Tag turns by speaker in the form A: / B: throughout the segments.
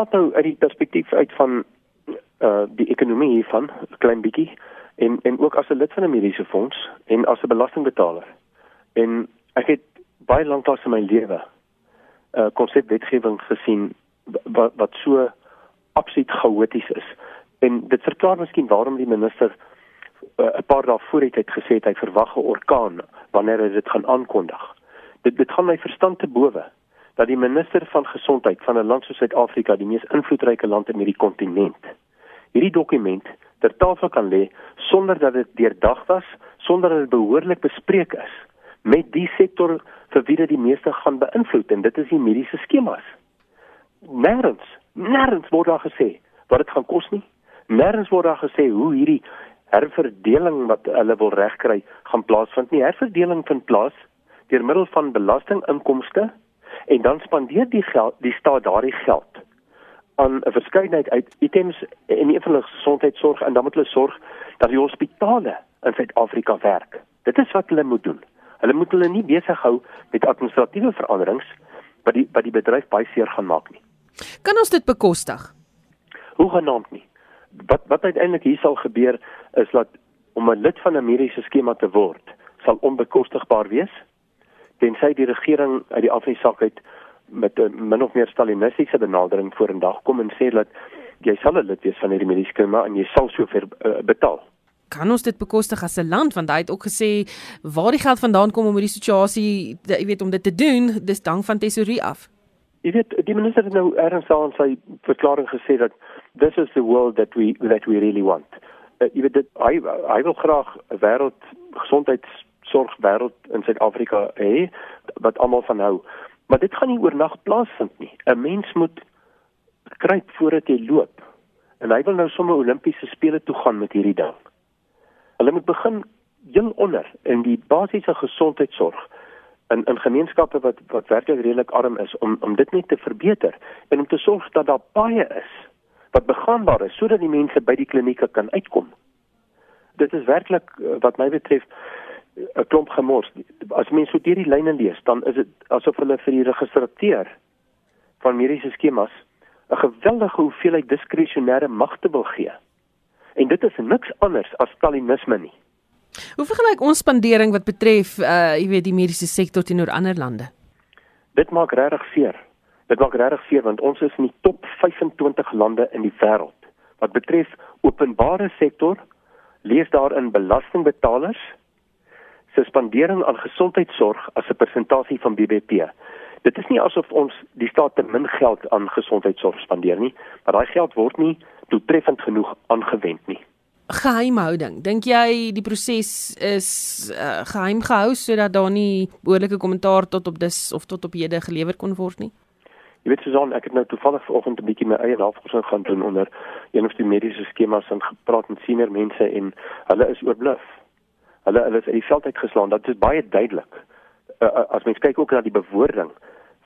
A: praat nou uit die perspektief uit van uh die ekonomie hiervan, 'n klein bietjie en en ook as 'n lid van 'n mediese fonds en as 'n belastingbetaler. En ek het baie lank lank in my lewe uh, konsepwetgewing gesien wat wat so absoluut chaoties is. En dit verklaar miskien waarom die minister uh, 'n paar dae voor het hy gesê het hy verwag 'n orkaan wanneer hy dit gaan aankondig. Dit dit gaan my verstand te bowe dat die minister van gesondheid van 'n land soos Suid-Afrika, die mees invloedryke land in hierdie kontinent, hierdie dokument ter tafel kan lê sonder dat dit deurdag was, sonder dat dit behoorlik bespreek is met die sektor vir wie dit die meeste gaan beïnvloed en dit is die mediese skemas. Nêrens, nêrens word daar gesê wat dit gaan kos nie. Nêrens word daar gesê hoe hierdie herverdeling wat hulle wil regkry gaan plaasvind nie. Herverdeling vind plaas deur middel van belastinginkomste en dan spandeer die geld die staat daardie geld aan 'n verskeidenheid uit items in die van gesondheidsorg en dan moet hulle sorg dat die hospitale in Suid-Afrika werk. Dit is wat hulle moet doen. Hulle moet hulle nie besig hou met administratiewe veranderings wat die wat die bedryf baie seer gaan maak nie.
B: Kan ons dit bekostig?
A: Hoe genaamd nie. Wat wat uiteindelik hier sal gebeur is dat om 'n lid van 'n mediese skema te word, sal onbekostigbaar wees tensy die regering uit die afsake uit met 'n min of meer stalinistiese benadering vorendag kom en sê dat jy sal 'n lid wees van hierdie mediese skema en jy sal soveel uh, betaal.
B: Kan ons dit bekostig as 'n land want hy het ook gesê waar die geld vandaan kom om hierdie situasie jy weet om dit te doen dis dank van tesorie af.
A: Jy weet die minister het nou ernstig aan sy verklaring gesê dat this is the world that we that we really want. Uh, jy weet dit hy hy wil graag 'n wêreld gesondheids sorg wêreld in Suid-Afrika hê wat almal van hou. Maar dit gaan nie oornag plaasvind nie. 'n Mens moet kruip voordat jy loop. En hy wil nou sommer Olimpiese spele toe gaan met hierdie ding. Hulle moet begin heel onder in die basiese gesondheidsorg in in gemeenskappe wat wat werklik redelik arm is om om dit net te verbeter en om te sorg dat daar baie is wat begaanbaar is sodat die mense by die klinieke kan uitkom. Dit is werklik eh, wat my betref 'n klomp gemors. As mense so deur die lyne lees, dan is dit asof hulle vir die registrateur van mediese skemas 'n geweldige hoeveelheid diskresionêre magte wil gee. En dit is niks anders as stalinisme nie.
B: Hoe vergelyk ons spandering wat betref uh jy weet die mediese sektor teenoor ander lande?
A: Dit maak regtig seer. Dit maak regtig seer want ons is in die top 25 lande in die wêreld wat betref openbare sektor lees daarin belastingbetalers suspendering aan gesondheidsorg as 'n persentasie van BBP. Dit is nie asof ons die staat te min geld aan gesondheidsorg spandeer nie, maar daai geld word nie doeltreffend genoeg aangewend nie.
B: Geheimhouding. Dink jy die proses is uh, geheim gehou sodat daar nie behoorlike kommentaar tot op dis of tot op hede gelewer kon word nie?
A: Jy weet Susan, ek het nou toevallig vanoggend 'n bietjie my eie navorsing gaan doen onder een van die mediese skemas en gepraat met senior mense en hulle is oorbluf hulle hulle is uit die veld uitgeslaan. Dit is baie duidelik. Uh, as mens kyk ook na die bewoording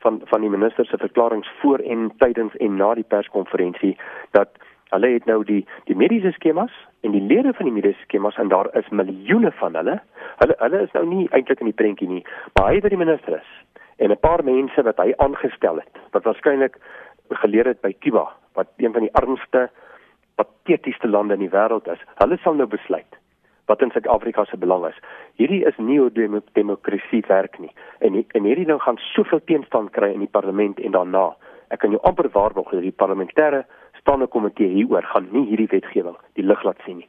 A: van van die minister se verklaringe voor en tydens en na die perskonferensie dat hulle het nou die die mediese skemas en die lede van die mediese skemas en daar is miljoene van hulle. Hulle hulle is nou nie eintlik in die prentjie nie, maar hy wat die minister is en 'n paar mense wat hy aangestel het wat waarskynlik geleer het by Cuba wat een van die armste patetiese lande in die wêreld is. Hulle sal nou besluit wat in Suid-Afrika se belang is. Hierdie is nie hoe demokrasie werk nie. En en hierdie ding gaan soveel teenstand kry in die parlement en daarna. Ek kan jou amper waarborg dat die parlementêre staande komitee hieroor gaan nie hierdie wetgewing die lig laat sien nie.